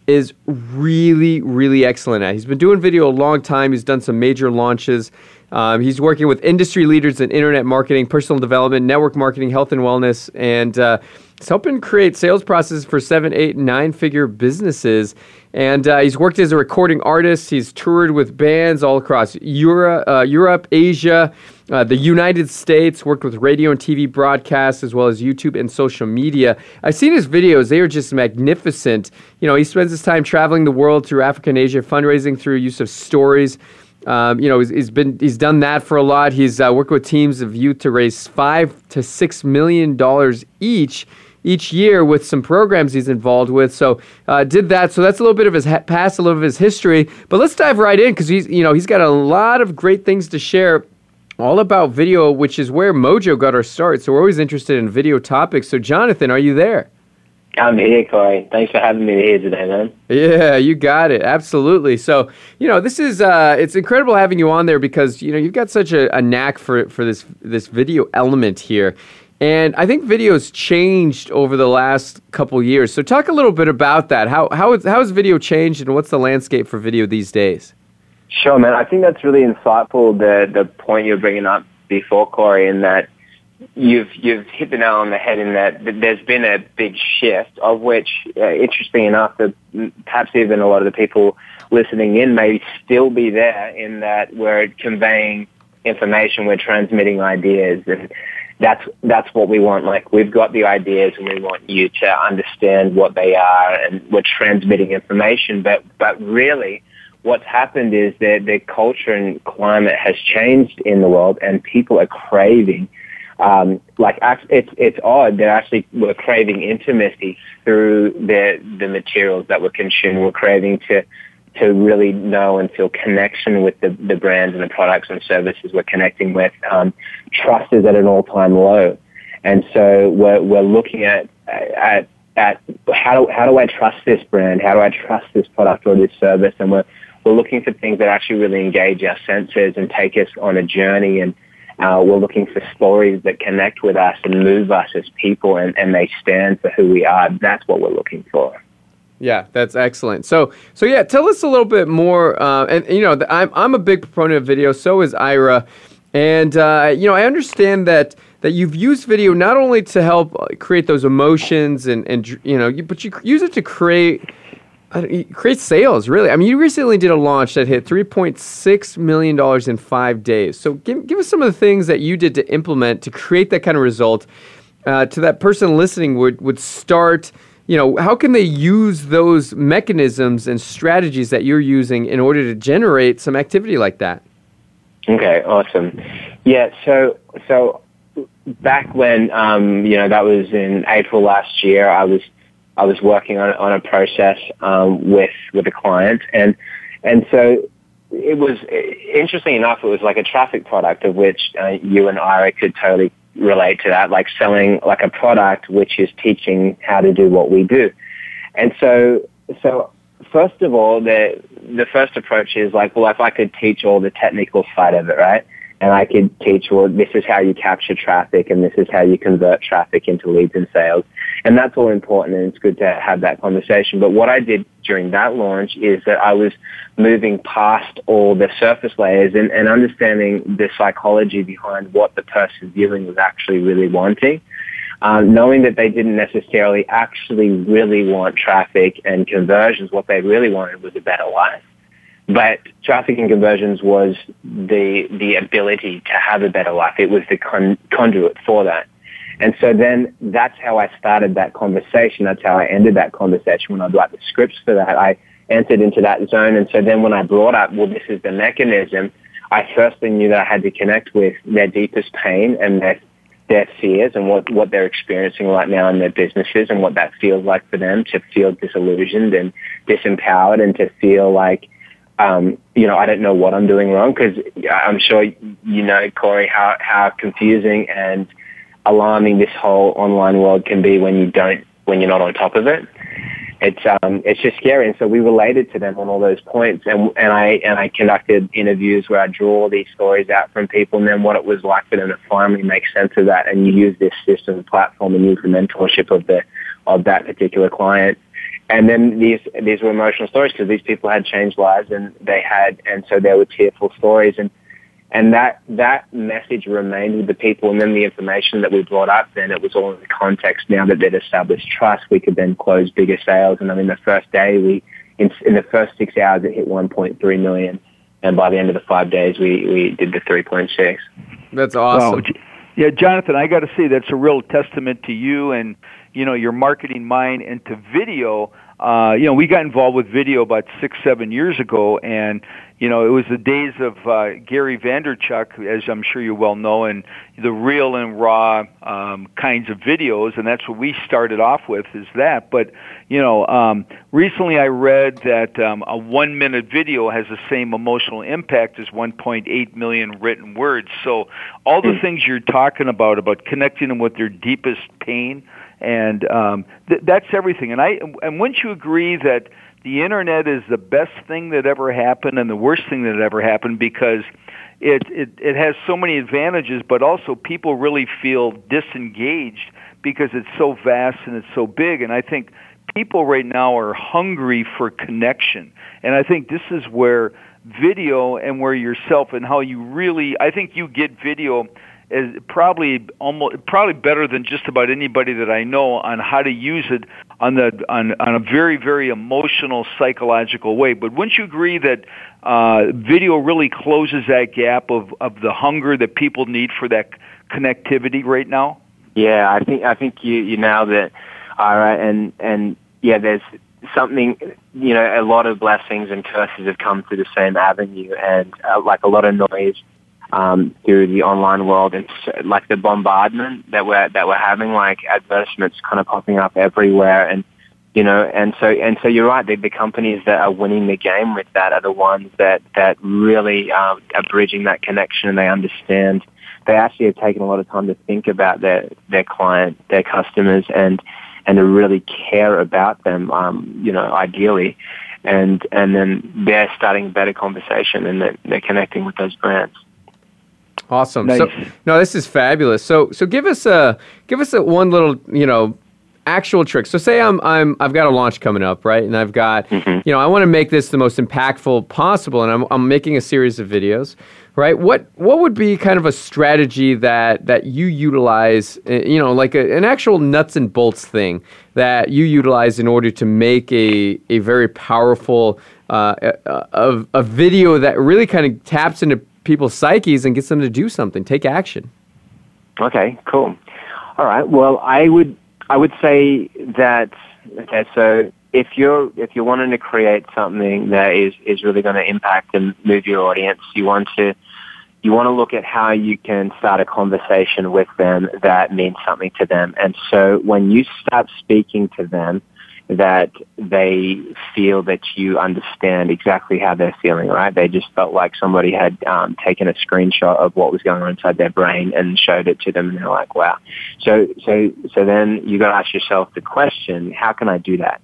is really, really excellent at. He's been doing video a long time. He's done some major launches. Um, he's working with industry leaders in internet marketing, personal development, network marketing, health and wellness, and uh, he's helping create sales processes for seven, eight, nine figure businesses. And uh, he's worked as a recording artist. He's toured with bands all across Europe, uh, Europe Asia, uh, the United States, worked with radio and TV broadcasts, as well as YouTube and social media. I've seen his videos, they are just magnificent. You know, he spends his time traveling the world through Africa and Asia, fundraising through use of stories. Um, you know, he's, he's been he's done that for a lot. He's uh, worked with teams of youth to raise five to six million dollars each each year with some programs he's involved with. So uh, did that. So that's a little bit of his past, a little of his history. But let's dive right in because he's you know he's got a lot of great things to share. All about video, which is where Mojo got our start. So we're always interested in video topics. So Jonathan, are you there? I'm here, Corey. Thanks for having me here today, man. Yeah, you got it. Absolutely. So, you know, this is uh, it's incredible having you on there because you know you've got such a, a knack for for this this video element here. And I think video's changed over the last couple years. So talk a little bit about that. How how is, how has video changed, and what's the landscape for video these days? Sure, man. I think that's really insightful. The the point you're bringing up before, Corey, in that you've you've hit the nail on the head in that there's been a big shift of which, uh, interesting enough, that perhaps even a lot of the people listening in may still be there in that we're conveying information, we're transmitting ideas, and that's that's what we want. Like we've got the ideas, and we want you to understand what they are, and we're transmitting information. But but really, what's happened is that the culture and climate has changed in the world, and people are craving. Um, like it's it's odd. They're actually we're craving intimacy through the the materials that we're consuming. We're craving to to really know and feel connection with the, the brands and the products and services we're connecting with. Um, trust is at an all-time low. And so we're, we're looking at, at, at how do, how do I trust this brand? How do I trust this product or this service? And we're, we're looking for things that actually really engage our senses and take us on a journey. And uh, we're looking for stories that connect with us and move us as people and, and they stand for who we are. That's what we're looking for. Yeah, that's excellent. So, so yeah, tell us a little bit more. Uh, and you know, I'm I'm a big proponent of video. So is Ira, and uh, you know, I understand that that you've used video not only to help uh, create those emotions and and you know, but you use it to create. Create sales, really. I mean, you recently did a launch that hit $3.6 million in five days. So, give, give us some of the things that you did to implement to create that kind of result uh, to that person listening would, would start you know, how can they use those mechanisms and strategies that you're using in order to generate some activity like that? Okay, awesome. Yeah, so so back when um, you know that was in April last year, I was I was working on on a process um, with with a client, and and so it was interesting enough. It was like a traffic product of which uh, you and Ira could totally relate to that, like selling like a product which is teaching how to do what we do. And so, so first of all, the the first approach is like, well, if I could teach all the technical side of it, right? And I could teach, well, this is how you capture traffic and this is how you convert traffic into leads and sales. And that's all important and it's good to have that conversation. But what I did during that launch is that I was moving past all the surface layers and, and understanding the psychology behind what the person viewing was actually really wanting. Um, knowing that they didn't necessarily actually really want traffic and conversions, what they really wanted was a better life. But traffic and conversions was the the ability to have a better life. It was the con- conduit for that. And so then that's how I started that conversation. That's how I ended that conversation when I'd write the scripts for that. I entered into that zone. And so then when I brought up, well, this is the mechanism, I firstly knew that I had to connect with their deepest pain and their, their fears and what, what they're experiencing right now in their businesses and what that feels like for them to feel disillusioned and disempowered and to feel like, um, you know, I don't know what I'm doing wrong because I'm sure you know, Corey, how, how confusing and alarming this whole online world can be when you don't, when you're not on top of it. It's um, it's just scary, and so we related to them on all those points, and and I and I conducted interviews where I draw these stories out from people, and then what it was like for them to finally make sense of that, and you use this system platform and use the mentorship of the of that particular client, and then these these were emotional stories because these people had changed lives, and they had, and so there were tearful stories, and and that, that message remained with the people and then the information that we brought up then it was all in the context now that they'd established trust we could then close bigger sales and I mean the first day we in, in the first six hours it hit 1.3 million and by the end of the five days we, we did the 3.6. That's awesome. Wow. Yeah, Jonathan, I got to say that's a real testament to you and you know your marketing mind into video. Uh, you know, we got involved with video about six, seven years ago, and you know, it was the days of uh, Gary Vaynerchuk, as I'm sure you well know, and the real and raw um, kinds of videos, and that's what we started off with, is that. But you know, um, recently I read that um, a one-minute video has the same emotional impact as 1.8 million written words. So all the hmm. things you're talking about, about connecting them with their deepest pain, and um, th- that's everything. And I, and wouldn't you agree that the internet is the best thing that ever happened and the worst thing that ever happened because it it it has so many advantages but also people really feel disengaged because it's so vast and it's so big and I think people right now are hungry for connection and I think this is where video and where yourself and how you really I think you get video is probably almost probably better than just about anybody that I know on how to use it on the on on a very very emotional psychological way. But wouldn't you agree that uh, video really closes that gap of of the hunger that people need for that connectivity right now? Yeah, I think I think you you nailed it. All right, and and yeah, there's something you know a lot of blessings and curses have come through the same avenue, and uh, like a lot of noise um, through the online world It's like the bombardment that we're that we're having, like advertisements kind of popping up everywhere, and you know, and so and so you're right. The, the companies that are winning the game with that are the ones that that really um, are bridging that connection, and they understand. They actually have taken a lot of time to think about their their client, their customers, and and to really care about them. Um, you know, ideally, and and then they're starting a better conversation, and they're, they're connecting with those brands. Awesome. Nice. So no, this is fabulous. So so give us a give us a one little you know actual trick. So say I'm I'm I've got a launch coming up, right? And I've got Mhm. you know I want to make this the most impactful possible, and I'm I'm making a series of videos, right? What what would be kind of a strategy that that you utilize, uh, you know, like a, an actual nuts and bolts thing that you utilize in order to make a a very powerful uh, a, a, a video that really kind of taps into people's psyches and gets them to do something, take action. Okay, cool. All right. Well, I would I would say that okay. So if you're if you're wanting to create something that is is really going to impact and move your audience, you want to you want to look at how you can start a conversation with them that means something to them. And so when you start speaking to them, that they feel that you understand exactly how they're feeling, right? They just felt like somebody had um, taken a screenshot of what was going on inside their brain and showed it to them, and they're like, "Wow!" So, so, so then you got to ask yourself the question: How can I do that?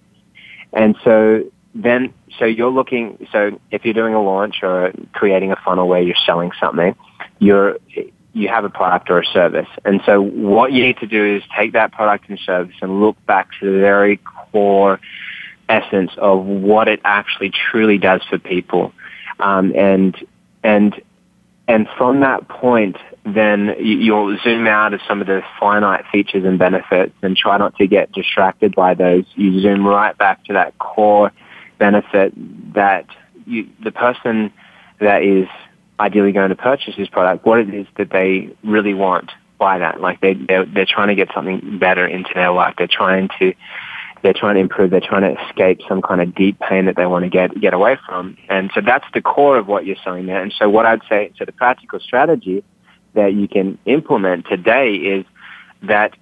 And so then, so you're looking. So if you're doing a launch or creating a funnel where you're selling something, you're you have a product or a service. And so what you need to do is take that product and service and look back to the very core essence of what it actually truly does for people. Um, and, and, and from that point, then you- you'll zoom out of some of the finite features and benefits and try not to get distracted by those. You zoom right back to that core benefit that you, the person that is ideally going to purchase this product, what it is that they really want by that. Like they, they're, they're trying to get something better into their life. They're trying to, they're trying to improve. They're trying to escape some kind of deep pain that they want to get, get away from. And so that's the core of what you're selling there. And so what I'd say, so the practical strategy that you can implement today is that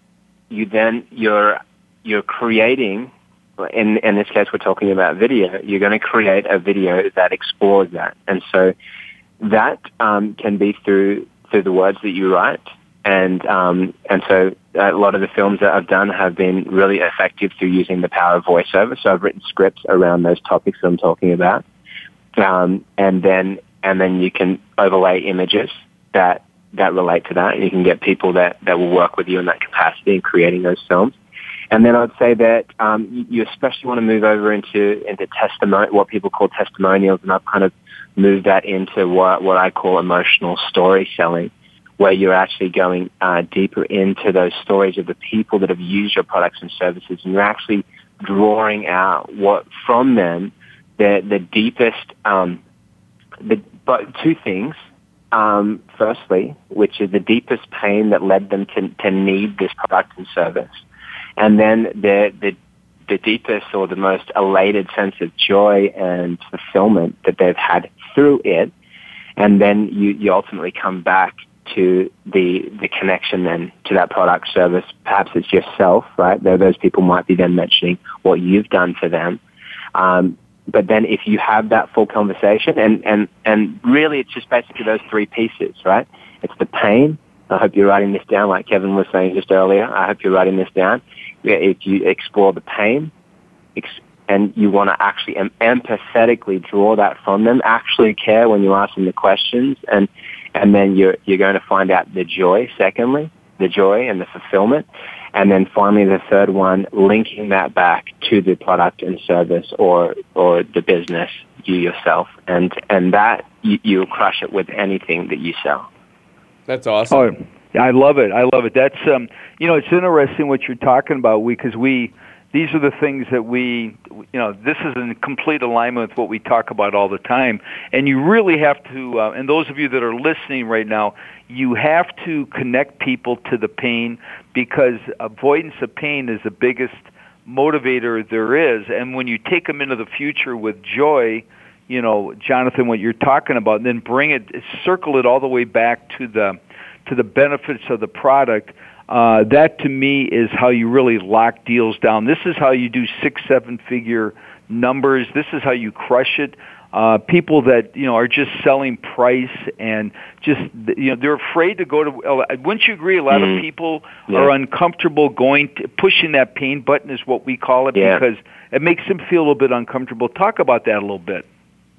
you then, you're, you're creating in, in this case, we're talking about video. You're going to create a video that explores that, and so that um, can be through through the words that you write, and um, and so a lot of the films that I've done have been really effective through using the power of voiceover. So I've written scripts around those topics that I'm talking about, um, and then and then you can overlay images that that relate to that. And you can get people that that will work with you in that capacity in creating those films. And then I'd say that um, you- especially want to move over into into testimony, what people call testimonials, and I've kind of moved that into what what I call emotional story selling, where you're actually going uh, deeper into those stories of the people that have used your products and services, and you're actually drawing out what from them the the deepest um, the but two things. Um, firstly, which is the deepest pain that led them to, to need this product and service and then the the the deepest or the most elated sense of joy and fulfillment that they've had through it, and then you you ultimately come back to the the connection then to that product service. Perhaps it's yourself, right? Those people might be then mentioning what you've done for them. Um, but then if you have that full conversation and, and, and really it's just basically those three pieces, right? It's the pain. I hope you're writing this down like Kevin was saying just earlier. I hope you're writing this down. If you explore the pain and you want to actually empathetically draw that from them, actually care when you ask them the questions and, and then you're, you're going to find out the joy, secondly, the joy and the fulfillment. And then finally, the third one, linking that back to the product and service or or the business you yourself, and and that you, you'll crush it with anything that you sell. That's awesome. Oh, I love it. I love it. That's um, you know, it's interesting what you're talking about. We because we these are the things that we you know this is in complete alignment with what we talk about all the time. And you really have to. Uh, and those of you that are listening right now, you have to connect people to the pain because avoidance of pain is the biggest motivator there is. And when you take them into the future with joy you know, Jonathan, what you're talking about, and then bring it, circle it all the way back to the to the benefits of the product. Uh, that to me is how you really lock deals down. This is how you do six, seven figure numbers. This is how you crush it. Uh, people that you know are just selling price and just you know they're afraid to go to. Uh, wouldn't you agree? A lot mm. of people yeah. are uncomfortable going to pushing that pain button is what we call it yeah. because it makes them feel a little bit uncomfortable. Talk about that a little bit.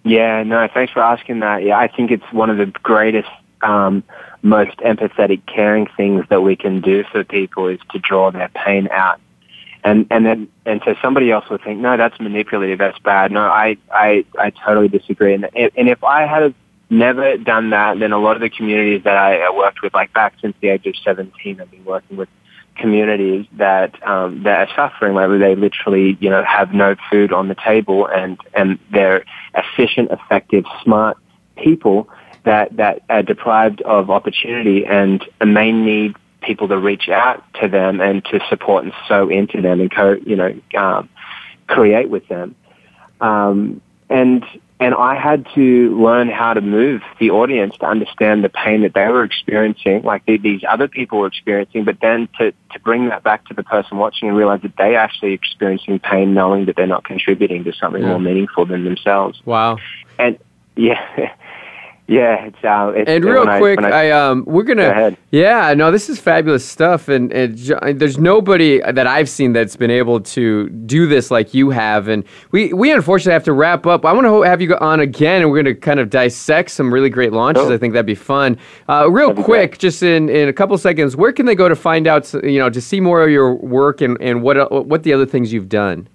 Yeah, no, thanks for asking that. Yeah, I think it's one of the greatest, um, most empathetic, caring things that we can do for people is to draw their pain out. And and then and so somebody else would think, no, that's manipulative, that's bad. No, I I I totally disagree. And and if I had never done that, then a lot of the communities that I worked with, like back since the age of seventeen, I've been working with communities that um, that are suffering, where they literally, you know, have no food on the table, and and they're efficient, effective, smart people that that are deprived of opportunity, and and they need people to reach out to them and to support and sow into them and co, you know, um, create with them. Um, and and I had to learn how to move the audience to understand the pain that they were experiencing, like these other people were experiencing, but then to, to bring that back to the person watching and realize that they actually experiencing pain knowing that they're not contributing to something yeah. more meaningful than themselves. Wow. And (laughs) yeah, yeah, it's, uh, it's and real quick, I, I, um, we're gonna, go yeah, no, this is fabulous stuff, and, and there's nobody that I've seen that's been able to do this like you have, and we we unfortunately have to wrap up. I want to have you on again, and we're gonna kind of dissect some really great launches. I think that'd be fun. Uh, real quick, just in, in a couple seconds, where can they go to find out, you know, to see more of your work and, and what what the other things you've done?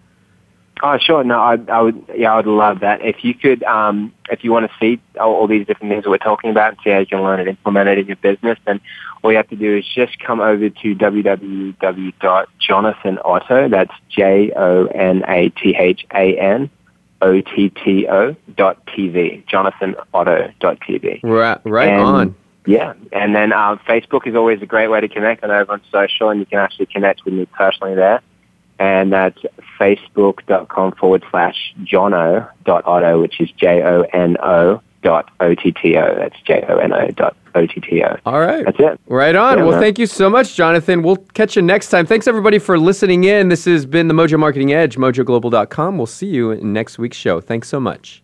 Oh, sure. No, I, I would. Yeah, I would love that. If you could, um, if you want to see all, all these different things that we're talking about and see how you can learn and implement it in your business, then all you have to do is just come over to www.jonathanotto. That's J O N A T H A N O T T O dot TV. JonathanOtto dot TV. Right, right and, on. Yeah, and then uh, Facebook is always a great way to connect. I know everyone's social, and you can actually connect with me personally there and that's facebook.com forward slash jono dot otto, which is J O N O dot O T T O. That's J O N O dot O T T O. All right. That's it. Right on. Yeah, well, man. thank you so much, Jonathan. We'll catch you next time. Thanks, everybody, for listening in. This has been the Mojo Marketing Edge, mojoglobal.com. We'll see you in next week's show. Thanks so much.